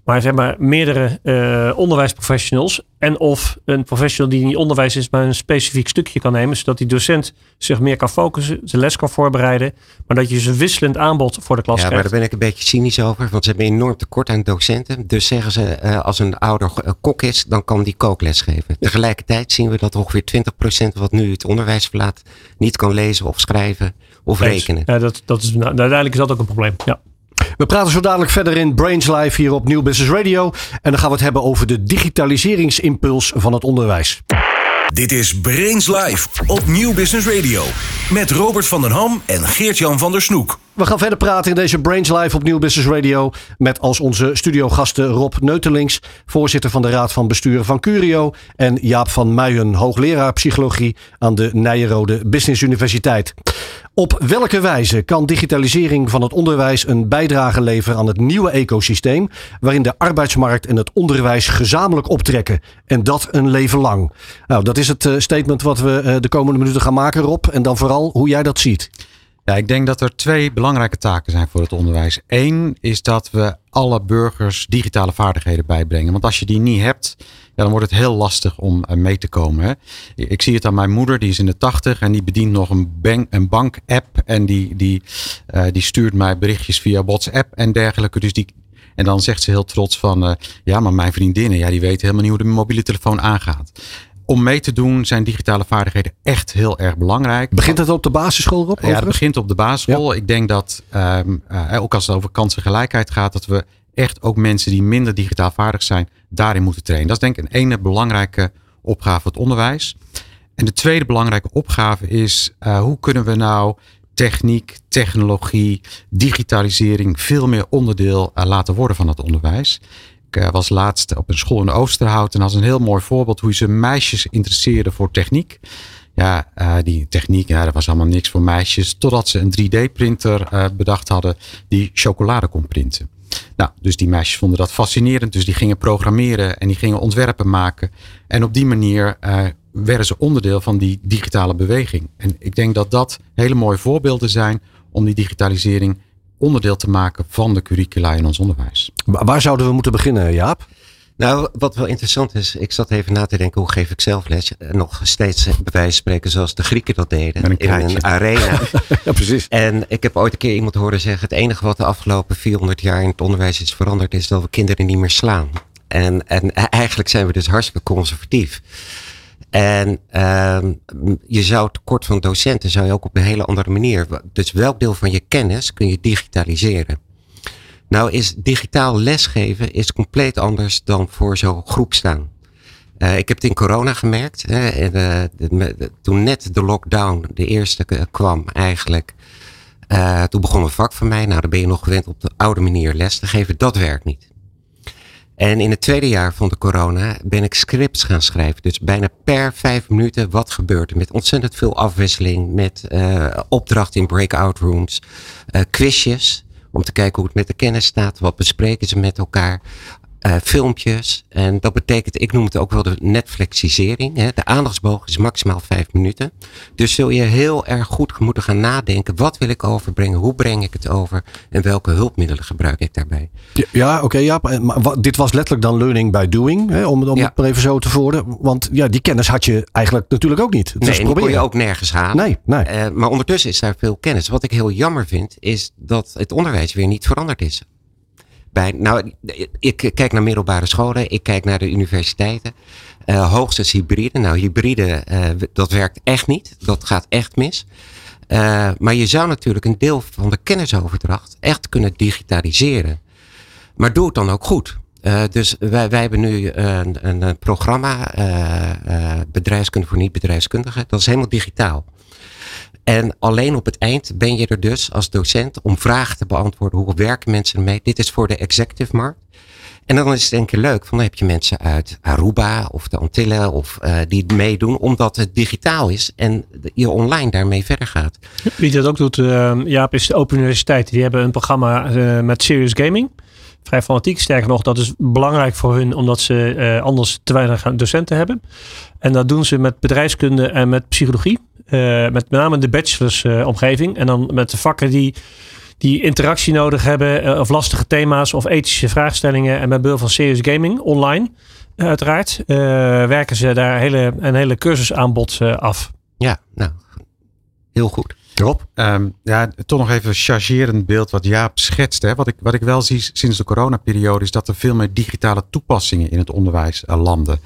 Maar zeg maar meerdere uh, onderwijsprofessionals. En of een professional die niet onderwijs is, maar een specifiek stukje kan nemen. Zodat die docent zich meer kan focussen, zijn les kan voorbereiden. Maar dat je dus een wisselend aanbod voor de klas ja, krijgt. Ja, maar daar ben ik een beetje cynisch over. Want ze hebben enorm tekort aan docenten. Dus zeggen ze, uh, als een ouder kok is, dan kan die kookles geven. Tegelijkertijd zien we dat ongeveer 20% wat nu het onderwijs verlaat, niet kan lezen of schrijven of rekenen. Ja, dat, dat is, nou, uiteindelijk is dat ook een probleem. Ja. We praten zo dadelijk verder in Brains Live hier op Nieuw Business Radio. En dan gaan we het hebben over de digitaliseringsimpuls van het onderwijs. Dit is Brains Live op Nieuw Business Radio. Met Robert van den Ham en Geert-Jan van der Snoek. We gaan verder praten in deze Brains Live op Nieuw Business Radio. Met als onze studiogasten Rob Neutelings, voorzitter van de Raad van Bestuur van Curio. En Jaap van Muijen, hoogleraar psychologie aan de Nijenrode Business Universiteit. Op welke wijze kan digitalisering van het onderwijs een bijdrage leveren aan het nieuwe ecosysteem, waarin de arbeidsmarkt en het onderwijs gezamenlijk optrekken en dat een leven lang? Nou, dat is het eh, statement wat we eh, de komende minuten gaan maken, Rob. En dan vooral hoe jij dat ziet. Ja, ik denk dat er twee belangrijke taken zijn voor het onderwijs. Eén is dat we alle burgers digitale vaardigheden bijbrengen. Want als je die niet hebt, ja, dan wordt het heel lastig om eh, mee te komen. Hè. Ik zie het aan mijn moeder, die is in de tachtig en die bedient nog een, bank, een bank-app. En die, die, uh, die stuurt mij berichtjes via WhatsApp en dergelijke. Dus die, en dan zegt ze heel trots van, uh, ja, maar mijn vriendinnen, ja, die weten helemaal niet hoe de mobiele telefoon aangaat om mee te doen zijn digitale vaardigheden echt heel erg belangrijk. Begint het op de basisschool op? Ja, het begint op de basisschool. Ik denk dat, um, uh, ook als het over kansengelijkheid gaat, dat we echt ook mensen die minder digitaal vaardig zijn, daarin moeten trainen. Dat is denk ik een ene belangrijke opgave voor het onderwijs. En de tweede belangrijke opgave is, uh, hoe kunnen we nou techniek, technologie, digitalisering veel meer onderdeel uh, laten worden van het onderwijs. Ik uh, was laatst op een school in Oosterhout en als een heel mooi voorbeeld hoe ze meisjes interesseerden voor techniek. Ja, uh, die techniek, ja, dat was allemaal niks voor meisjes. Totdat ze een 3D-printer uh, bedacht hadden die chocolade kon printen. Nou, dus die meisjes vonden dat fascinerend. Dus die gingen programmeren en die gingen ontwerpen maken. En op die manier werden ze onderdeel van die digitale beweging. En ik denk dat dat hele mooie voorbeelden zijn om die digitalisering onderdeel te maken van de curricula in ons onderwijs. Waar zouden we moeten beginnen, Jaap? Nou, wat wel interessant is, ik zat even na te denken, hoe geef ik zelf les? Nog steeds bij wijze van spreken zoals de Grieken dat deden. een in een arena. ja, precies. En ik heb ooit een keer iemand horen zeggen, het enige wat de afgelopen 400 jaar in het onderwijs is veranderd, is dat we kinderen niet meer slaan. En, en eigenlijk zijn we dus hartstikke conservatief. En uh, je zou tekort van docenten zou je ook op een hele andere manier. Dus welk deel van je kennis kun je digitaliseren? Nou is digitaal lesgeven is compleet anders dan voor zo'n groep staan. Uh, ik heb het in corona gemerkt. Hè, en, uh, toen net de lockdown, de eerste kwam eigenlijk. Uh, toen begon een vak van mij. Nou, dan ben je nog gewend op de oude manier les te geven. Dat werkt niet. En in het tweede jaar van de corona ben ik scripts gaan schrijven. Dus bijna per vijf minuten wat gebeurt er. Met ontzettend veel afwisseling. Met uh, opdrachten in breakout rooms. Uh, quizjes. Om te kijken hoe het met de kennis staat. Wat bespreken ze met elkaar. Uh, filmpjes. En dat betekent, ik noem het ook wel de Netflixisering. Hè. De aandachtsboog is maximaal vijf minuten. Dus zul je heel erg goed moeten gaan nadenken. Wat wil ik overbrengen? Hoe breng ik het over? En welke hulpmiddelen gebruik ik daarbij? Ja, ja oké. Okay, ja, maar dit was letterlijk dan learning by doing. Hè, om om ja. het maar even zo te voeren. Want ja, die kennis had je eigenlijk natuurlijk ook niet. Dus nee, die kon je ook nergens halen. Nee, nee. Uh, maar ondertussen is daar veel kennis. Wat ik heel jammer vind, is dat het onderwijs weer niet veranderd is Nou, ik kijk naar middelbare scholen, ik kijk naar de universiteiten. Uh, hoogstens hybride. Nou, hybride, uh, dat werkt echt niet. Dat gaat echt mis. Uh, maar je zou natuurlijk een deel van de kennisoverdracht echt kunnen digitaliseren. Maar doe het dan ook goed. dus wij, wij hebben nu een, een programma, bedrijfskunde voor niet-bedrijfskundigen. Dat is helemaal digitaal. En alleen op het eind ben je er dus als docent om vragen te beantwoorden. Hoe werken mensen ermee? Dit is voor de executive markt. En dan is het een keer leuk, van dan heb je mensen uit Aruba of de Antillen of uh, die meedoen, omdat het digitaal is en je online daarmee verder gaat. Wie dat ook doet, uh, Jaap, is de Open Universiteit. Die hebben een programma uh, met Serious Gaming. Vrij fanatiek, sterker nog, dat is belangrijk voor hun, omdat ze anders te weinig docenten hebben. En dat doen ze met bedrijfskunde en met psychologie. Met met name de bachelorsomgeving. En dan met de vakken die, die interactie nodig hebben. Uh, of lastige thema's of ethische vraagstellingen. En met behulp van serious gaming online. uiteraard. werken ze daar hele, een hele cursusaanbod af. Ja, nou, heel goed. Rob? Um, ja, toch nog even chargerend beeld wat Jaap schetst. Hè. Wat, ik, wat ik wel zie sinds de coronaperiode is dat er veel meer digitale toepassingen in het onderwijs uh, landen.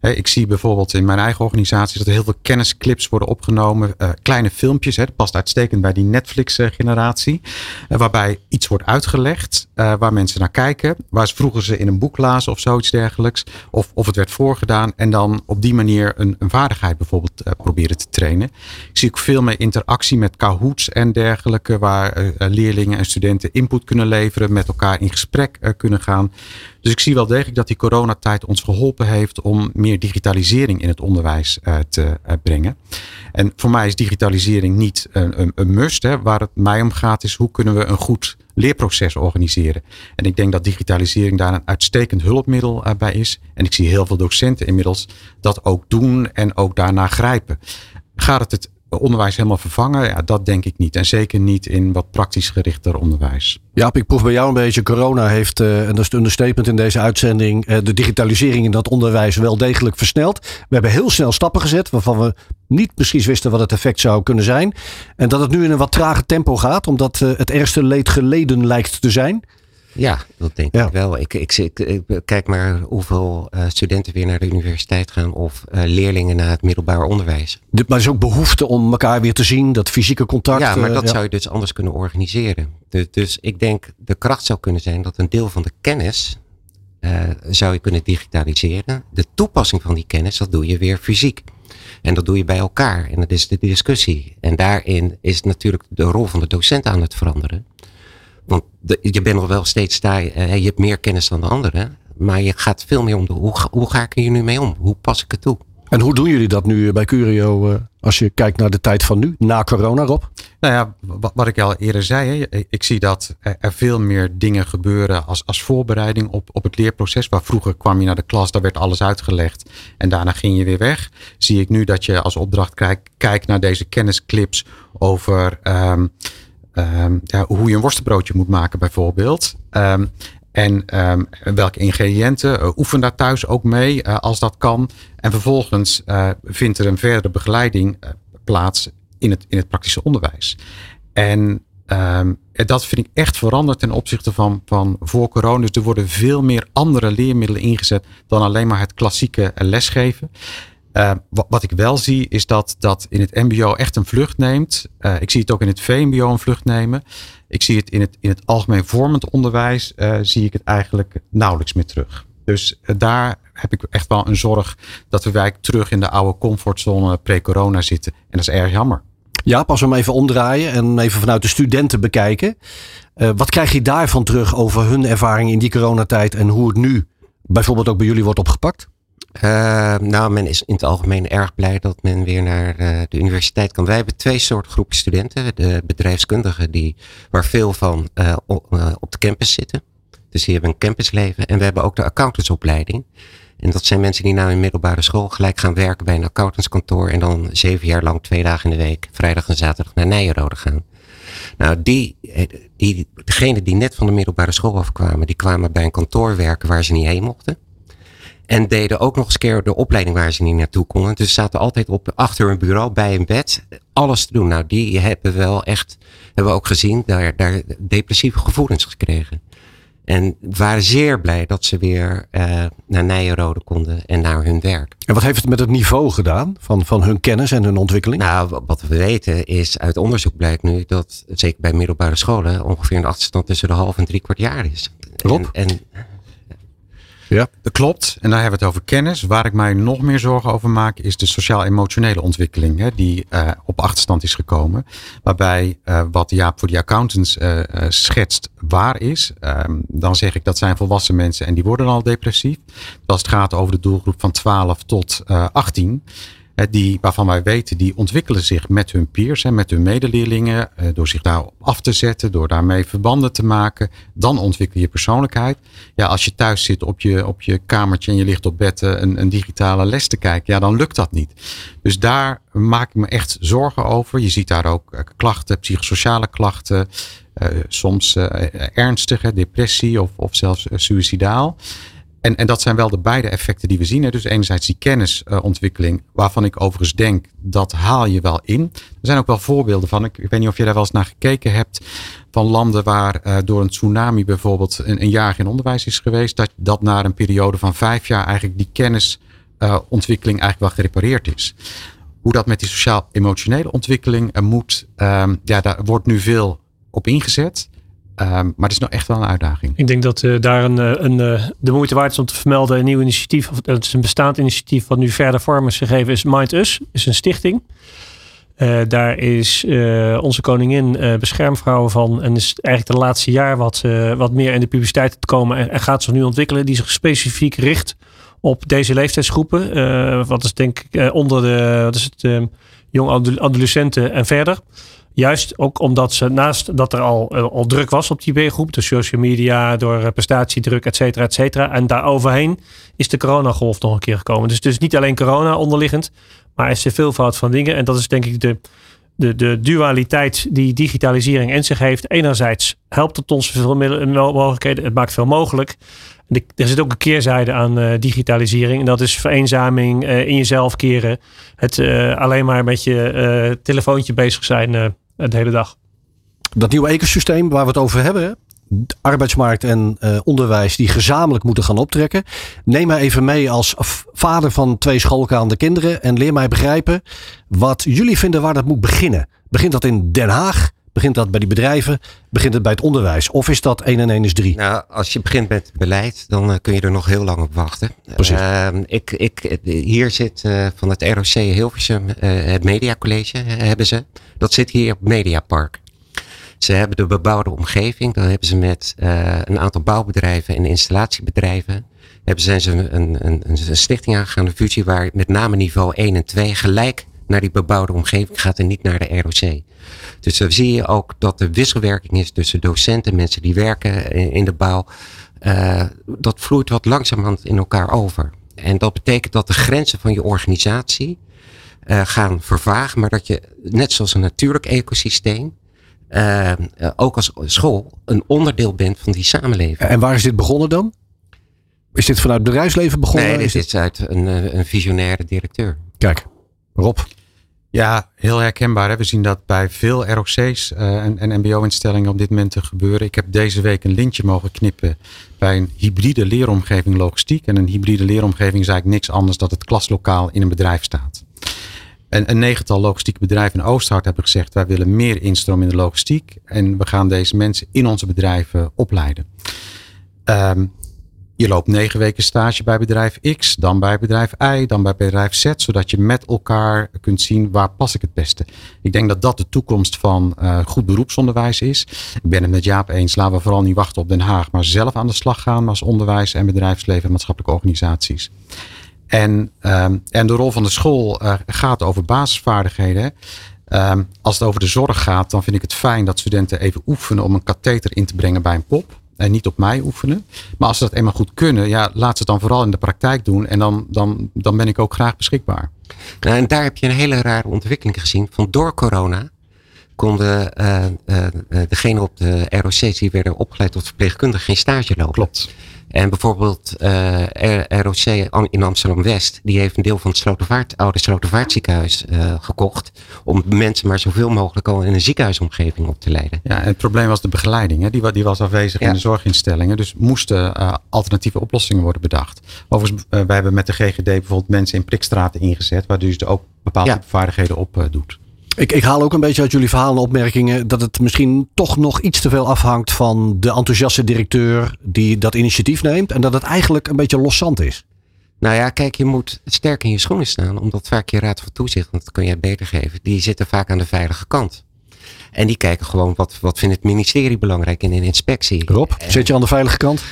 ik zie bijvoorbeeld in mijn eigen organisatie dat er heel veel kennisclips worden opgenomen. Uh, kleine filmpjes, hè, past uitstekend bij die Netflix-generatie. Uh, waarbij iets wordt uitgelegd, waar mensen naar kijken. Waar ze vroeger ze in een boek lazen of zoiets dergelijks. Of, of het werd voorgedaan en dan op die manier een, een vaardigheid bijvoorbeeld proberen te trainen. Ik zie ook veel meer interactie met Kahoots en dergelijke, waar uh, leerlingen en studenten input kunnen leveren, met elkaar in gesprek uh, kunnen gaan. Dus ik zie wel degelijk dat die coronatijd ons geholpen heeft om meer digitalisering in het onderwijs te brengen. En voor mij is digitalisering niet een, een, een must. Hè. Waar het mij om gaat is hoe kunnen we een goed leerproces organiseren. En ik denk dat digitalisering daar een uitstekend hulpmiddel bij is. En ik zie heel veel docenten inmiddels dat ook doen en ook daarna grijpen. Gaat het het onderwijs helemaal vervangen? Ja, dat denk ik niet. En zeker niet in wat praktisch gerichter onderwijs. Ja, ik proef bij jou een beetje. Corona heeft, uh, en dat is het understatement in deze uitzending, uh, de digitalisering in dat onderwijs wel degelijk versneld. We hebben heel snel stappen gezet waarvan we niet precies wisten wat het effect zou kunnen zijn. En dat het nu in een wat trage tempo gaat, omdat uh, het ergste leed geleden lijkt te zijn. Ja, dat denk ik wel. Ik, ik, ik, kijk maar hoeveel uh, studenten weer naar de universiteit gaan of uh, leerlingen naar het middelbaar onderwijs. maar er is ook behoefte om elkaar weer te zien, dat fysieke contact. Ja, maar dat uh, zou je dus anders kunnen organiseren. Dus, dus, ik denk de kracht zou kunnen zijn dat een deel van de kennis zou je kunnen digitaliseren. De toepassing van die kennis, dat doe je weer fysiek. En dat doe je bij elkaar. En dat is de discussie. En daarin is natuurlijk de rol van de docent aan het veranderen. Want de, je bent nog wel steeds daar, uh, je hebt meer kennis dan de anderen. Maar je gaat veel meer om de, hoe, hoe ga ik er nu mee om? Hoe pas ik het toe? En hoe doen jullie dat nu bij Curio uh, als je kijkt naar de tijd van nu, na corona Rob? Nou ja, wat, wat ik al eerder zei, hè, ik zie dat er veel meer dingen gebeuren als, als voorbereiding op, op het leerproces. Waar vroeger kwam je naar de klas, daar werd alles uitgelegd en daarna ging je weer weg. Zie ik nu dat je als opdracht kijkt kijk naar deze kennisclips over... Um, Um, ja, hoe je een worstenbroodje moet maken bijvoorbeeld. Um, En ehm, welke ingrediënten? oefen daar thuis ook mee als dat kan. En vervolgens vindt er een verdere begeleiding plaats in het, in het praktische onderwijs. En dat vind ik echt veranderd ten opzichte van, van voor corona. Dus er worden veel meer andere leermiddelen ingezet dan alleen maar het klassieke lesgeven. Uh, wat, ik wel zie is dat dat in het MBO echt een vlucht neemt. Uh, ik zie het ook in het VMBO een vlucht nemen. Ik zie het in het, in het algemeen vormend onderwijs, uh, zie ik het eigenlijk nauwelijks meer terug. Dus daar heb ik echt wel een zorg dat we wijk terug in de oude comfortzone pre-corona zitten. En dat is erg jammer. Ja, pas hem even omdraaien en even vanuit de studenten bekijken. Wat krijg je daarvan terug over hun ervaring in die coronatijd en hoe het nu bijvoorbeeld ook bij jullie wordt opgepakt? Uh, nou, men is in het algemeen erg blij dat men weer naar uh, de universiteit kan. Wij hebben twee soorten groepen studenten. De bedrijfskundigen, die, waar veel van op, op de campus zitten. Dus die hebben een campusleven. En we hebben ook de accountantsopleiding. En dat zijn mensen die na hun middelbare school gelijk gaan werken bij een accountantskantoor. En dan zeven jaar lang twee dagen in de week, vrijdag en zaterdag naar Nijenrode gaan. Nou, die, die, degenen die net van de middelbare school afkwamen, die kwamen bij een kantoor werken waar ze niet heen mochten. En deden ook nog eens keer de opleiding waar ze niet naartoe konden. Dus zaten altijd op, achter een bureau bij een bed alles te doen. Nou, die hebben wel echt, hebben we ook gezien, daar, daar depressieve gevoelens gekregen. En waren zeer blij dat ze weer uh, naar Nijenrode konden en naar hun werk. En wat heeft het met het niveau gedaan van, van hun kennis en hun ontwikkeling? Nou, wat we weten is, uit onderzoek blijkt nu dat, zeker bij middelbare scholen, ongeveer een achterstand tussen de half en drie kwart jaar is. Klopt. En, en ja. Dat klopt. En daar hebben we het over kennis. Waar ik mij nog meer zorgen over maak, is de sociaal-emotionele ontwikkeling. Hè, die uh, op achterstand is gekomen. Waarbij uh, wat Jaap voor die accountants uh, schetst waar is. Ehm, dan zeg ik dat zijn volwassen mensen en die worden al depressief. Als het gaat over de doelgroep van 12 tot 18 die, waarvan wij weten, die ontwikkelen zich met hun peers, en met hun medeleerlingen, eh, door zich daarop af te zetten, door daarmee verbanden te maken. Dan ontwikkel je persoonlijkheid. Ja, als je thuis zit op je, op je kamertje en je ligt op bed eh, een, een digitale les te kijken, ja, dan lukt dat niet. Dus daar maak ik me echt zorgen over. Je ziet daar ook eh, klachten, psychosociale klachten, soms ernstige depressie of, of zelfs suicidaal. En, en dat zijn wel de beide effecten die we zien. Hè. Dus enerzijds die kennisontwikkeling, waarvan ik overigens denk, dat haal je wel in. Er zijn ook wel voorbeelden van. Ik, weet niet of je daar wel eens naar gekeken hebt. Van landen waar uh, door een tsunami bijvoorbeeld een, een, jaar geen onderwijs is geweest. Dat, dat na een periode van vijf jaar eigenlijk die kennisontwikkeling eigenlijk wel gerepareerd is. Hoe dat met die sociaal-emotionele ontwikkeling uh, moet, um, ja, daar wordt nu veel op ingezet. Um, maar het is nog echt wel een uitdaging. Ik denk dat uh, daar een, eh, een, uh, de moeite waard is om te vermelden. Een nieuw initiatief, of het is een bestaand initiatief wat nu verder vorm is gegeven, is Mind Us. is een stichting. Uh, daar is onze koningin beschermvrouw van. En is eigenlijk de laatste jaar wat, wat meer in de publiciteit te komen. En, gaat zich nu ontwikkelen. Die zich specifiek richt op deze leeftijdsgroepen. wat is denk ik onder de wat is het, jong adolescenten en verder. Juist ook omdat ze naast dat er al, eh, al druk was op die B-groep, de social media, door eh, prestatiedruk, et cetera, et cetera. En daaroverheen is de coronagolf nog een keer gekomen. Dus dus niet alleen corona onderliggend, maar er is veelvoud van dingen. En dat is denk ik de, de, de dualiteit die digitalisering in zich heeft. Enerzijds helpt het ons veel mogelijkheden, het maakt veel mogelijk. Er zit ook een keerzijde aan digitalisering. En dat is vereenzaming, in jezelf keren. Het alleen maar met je telefoontje bezig zijn de hele dag. Dat nieuwe ecosysteem waar we het over hebben, arbeidsmarkt en uh, onderwijs die gezamenlijk moeten gaan optrekken. Neem mij even mee als vader van twee schoolgaande kinderen en leer mij begrijpen wat jullie vinden waar dat moet beginnen. Begint dat in Den Haag? Begint dat bij die bedrijven? Begint het bij het onderwijs? Of is dat 1 en 1 is 3? Nou, als je begint met beleid, dan uh, kun je er nog heel lang op wachten. Precies. Uh, ik, ik, hier zit uh, van het ROC Hilversum het Mediacollege, hebben ze. Dat zit hier op Mediapark. Ze hebben de bebouwde omgeving. Dan hebben ze met een aantal bouwbedrijven en installatiebedrijven. Hebben, zijn ze een, een, een, een stichting aangegaan, een fusie, waar met name niveau 1 en 2 gelijk naar die bebouwde omgeving gaat en niet naar de ROC. Dus dan zie je ook dat er wisselwerking is tussen docenten, mensen die werken in de bouw. Uh, dat vloeit wat langzamerhand in elkaar over. En dat betekent dat de grenzen van je organisatie uh, gaan vervagen, maar dat je, net zoals een natuurlijk ecosysteem, uh, ook als school een onderdeel bent van die samenleving. En waar is dit begonnen dan? Is dit vanuit het bedrijfsleven begonnen? Nee, dit is, uit een, een visionaire directeur. Kijk, Rob. Ja, heel herkenbaar. Hè? We zien dat bij veel ROC's uh, en, en MBO-instellingen op dit moment te gebeuren. Ik heb deze week een lintje mogen knippen bij een hybride leeromgeving logistiek. En een hybride leeromgeving is eigenlijk niks anders dan het klaslokaal in een bedrijf staat. En een negental logistieke bedrijven in Oosthart hebben gezegd: wij willen meer instroom in de logistiek. En we gaan deze mensen in onze bedrijven opleiden. Um, je loopt negen weken stage bij bedrijf X, dan bij bedrijf Y, dan bij bedrijf Z, zodat je met elkaar kunt zien waar pas ik het beste. Ik denk dat dat de toekomst van uh, goed beroepsonderwijs is. Ik ben het met Jaap eens, laten we vooral niet wachten op Den Haag, maar zelf aan de slag gaan als onderwijs en bedrijfsleven en maatschappelijke organisaties. En, um, en de rol van de school uh, gaat over basisvaardigheden. Um, als het over de zorg gaat, dan vind ik het fijn dat studenten even oefenen om een katheter in te brengen bij een pop en niet op mij oefenen. Maar als ze dat eenmaal goed kunnen, ja, laat ze het dan vooral in de praktijk doen. En dan, dan, dan ben ik ook graag beschikbaar. Nou, en daar heb je een hele rare ontwikkeling gezien. Van door corona konden uh, uh, degenen op de ROC's die werden opgeleid tot verpleegkundige geen stage lopen. Klopt. En bijvoorbeeld uh, ROC in Amsterdam-West, die heeft een deel van het Slotervaart, oude Slotervaartziekenhuis uh, gekocht. Om mensen maar zoveel mogelijk al in een ziekenhuisomgeving op te leiden. Ja, en het probleem was de begeleiding. Hè? Die, die was afwezig ja. in de zorginstellingen. Dus moesten uh, alternatieve oplossingen worden bedacht. Overigens, wij hebben met de GGD bijvoorbeeld mensen in prikstraten ingezet, waar dus ook bepaalde ja. vaardigheden op doet. Ik, ik, haal ook een beetje uit jullie verhalen opmerkingen dat het misschien toch nog iets te veel afhangt van de enthousiaste directeur die dat initiatief neemt en dat het eigenlijk een beetje loszand is. Nou ja, kijk, je moet sterk in je schoenen staan, omdat vaak je raad van toezicht, want dat kun jij beter geven, die zitten vaak aan de veilige kant. En die kijken gewoon wat, wat vindt het ministerie belangrijk in een inspectie. Rob, zit je aan de veilige kant?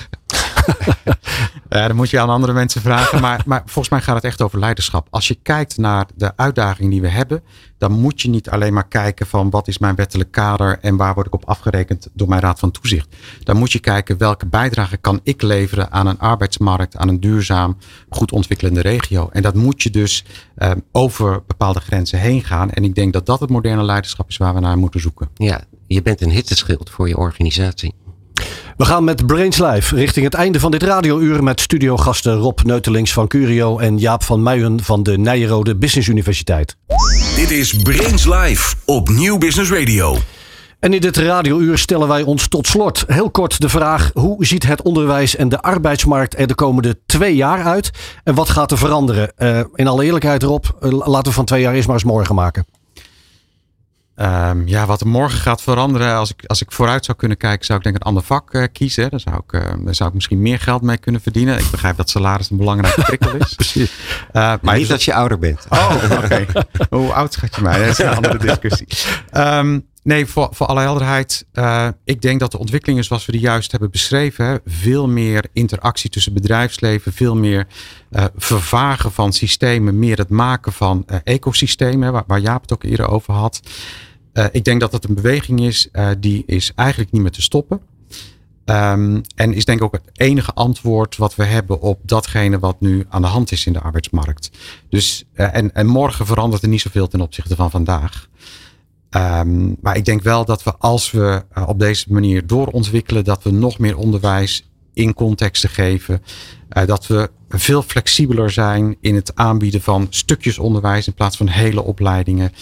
ja, dan moet je aan andere mensen vragen. Maar, maar volgens mij gaat het echt over leiderschap. Als je kijkt naar de uitdaging die we hebben, dan moet je niet alleen maar kijken van wat is mijn wettelijk kader en waar word ik op afgerekend door mijn raad van toezicht. Dan moet je kijken welke bijdrage kan ik leveren aan een arbeidsmarkt, aan een duurzaam, goed ontwikkelende regio. En dat moet je dus uh, over bepaalde grenzen heen gaan. En ik denk dat dat het moderne leiderschap is waar we naar moeten zoeken. Ja, je bent een hitteschild voor je organisatie. We gaan met Brains Live richting het einde van dit radiouur met studiogasten Rob Neutelings van Curio en Jaap van Muijen van de Nijrode Business Universiteit. Dit is Brains Live op Nieuw Business Radio. En in dit radiouur stellen wij ons tot slot heel kort de vraag: hoe ziet het onderwijs en de arbeidsmarkt er de komende twee jaar uit? En wat gaat er veranderen? Uh, in alle eerlijkheid, Rob, laten we van twee jaar eerst maar eens morgen maken. Um, ja, wat er morgen gaat veranderen, als ik, als ik vooruit zou kunnen kijken, zou ik denk ik een ander vak uh, kiezen. Daar zou, ik, uh, daar zou ik misschien meer geld mee kunnen verdienen. Ik begrijp dat salaris een belangrijke prikkel is. Precies. Uh, maar niet dat je ouder bent. Oh, oké. Okay. Hoe oud schat je mij? Dat is een andere discussie. Um, nee, voor, voor alle helderheid. ik denk dat de ontwikkelingen zoals we die juist hebben beschreven, hè, veel meer interactie tussen bedrijfsleven, veel meer vervagen van systemen, meer het maken van ecosystemen, waar, waar Jaap het ook eerder over had. Uh, ik denk dat dat een beweging is uh, die is eigenlijk niet meer te stoppen. Um, en is denk ik ook het enige antwoord wat we hebben op datgene wat nu aan de hand is in de arbeidsmarkt. Dus, uh, en, en morgen verandert er niet zoveel ten opzichte van vandaag. Um, maar ik denk wel dat we als we op deze manier doorontwikkelen, dat we nog meer onderwijs in contexten geven. dat we veel flexibeler zijn in het aanbieden van stukjes onderwijs in plaats van hele opleidingen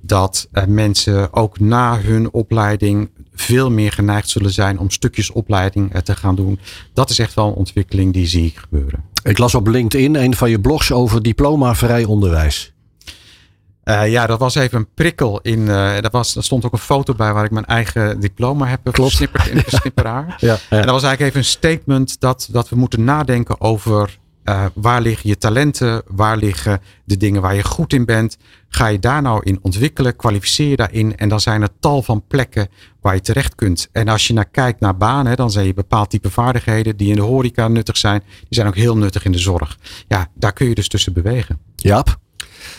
dat uh, mensen ook na hun opleiding veel meer geneigd zullen zijn om stukjes opleiding uh, te gaan doen. Dat is echt wel een ontwikkeling die zie ik gebeuren. Ik las op LinkedIn een van je blogs over diplomavrij onderwijs. Uh, ja, dat was even een prikkel in. Uh, dat was, er stond ook een foto bij waar ik mijn eigen diploma heb versnipperd in de snipperaar. ja, ja. En dat was eigenlijk even een statement dat, dat we moeten nadenken over uh, waar liggen je talenten? Waar liggen de dingen waar je goed in bent? Ga je daar nou in ontwikkelen? Kwalificeer je daarin? En dan zijn er tal van plekken waar je terecht kunt. En als je naar kijkt naar banen, dan zijn je bepaald type vaardigheden die in de horeca nuttig zijn. Die zijn ook heel nuttig in de zorg. Ja, daar kun je dus tussen bewegen. Jaap?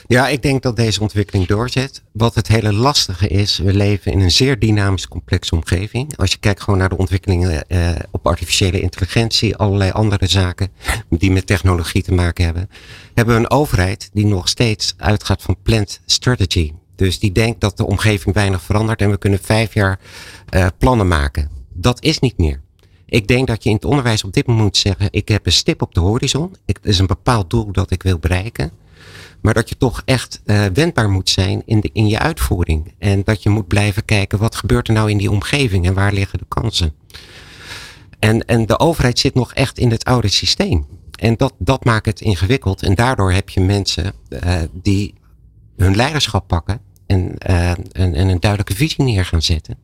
Ja, ik denk dat deze ontwikkeling doorzet. Wat het hele lastige is, we leven in een zeer dynamisch complexe omgeving. Als je kijkt gewoon naar de ontwikkelingen eh, op artificiële intelligentie, allerlei andere zaken die met technologie te maken hebben, hebben we een overheid die nog steeds uitgaat van planned strategy. Dus die denkt dat de omgeving weinig verandert en we kunnen vijf jaar uh, plannen maken. Dat is niet meer. Ik denk dat je in het onderwijs op dit moment moet zeggen: ik heb een stip op de horizon. Het is een bepaald doel dat ik wil bereiken. Maar dat je toch echt uh, wendbaar moet zijn in, de, in je uitvoering. En dat je moet blijven kijken wat gebeurt er nou in die omgeving en waar liggen de kansen. En, en de overheid zit nog echt in het oude systeem. En dat, dat maakt het ingewikkeld. En daardoor heb je mensen uh, die hun leiderschap pakken en, uh, en, en, een duidelijke visie neer gaan zetten.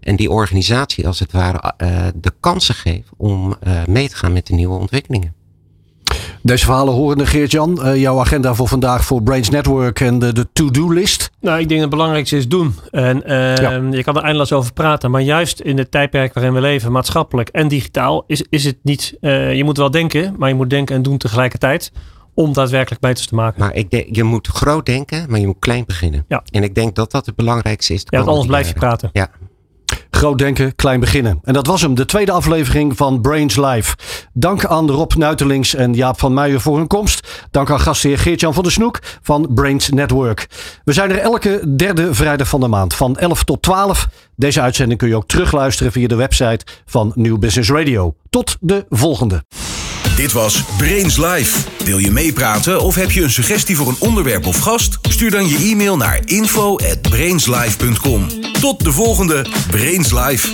En die organisatie als het ware de kansen geven om mee te gaan met de nieuwe ontwikkelingen. Deze verhalen horende, Geert-Jan. Uh, jouw agenda voor vandaag voor Brains Network en de, de to-do-list? Nou, ik denk dat het belangrijkste is doen. En uh, ja. je kan er eindeloos over praten. Maar juist in het tijdperk waarin we leven, maatschappelijk en digitaal, is, is het niet... Uh, je moet wel denken, maar je moet denken en doen tegelijkertijd om daadwerkelijk beters te maken. Maar ik denk, je moet groot denken, maar je moet klein beginnen. Ja. En ik denk dat dat het belangrijkste is. Ja, want anders blijf je praten. Ja. Groot denken, klein beginnen. En dat was hem, de tweede aflevering van Brains Live. Dank aan Rob Nuitelings en Jaap van Muijen voor hun komst. Dank aan gastheer Geert-Jan van der Snoek van Brains Network. We zijn er elke derde vrijdag van de maand van 11 tot 12. Deze uitzending kun je ook terugluisteren via de website van New Business Radio. Tot de volgende. Dit was Brains Live. Wil je meepraten of heb je een suggestie voor een onderwerp of gast? Stuur dan je e-mail naar info@brainslive.com. Tot de volgende Brains Live.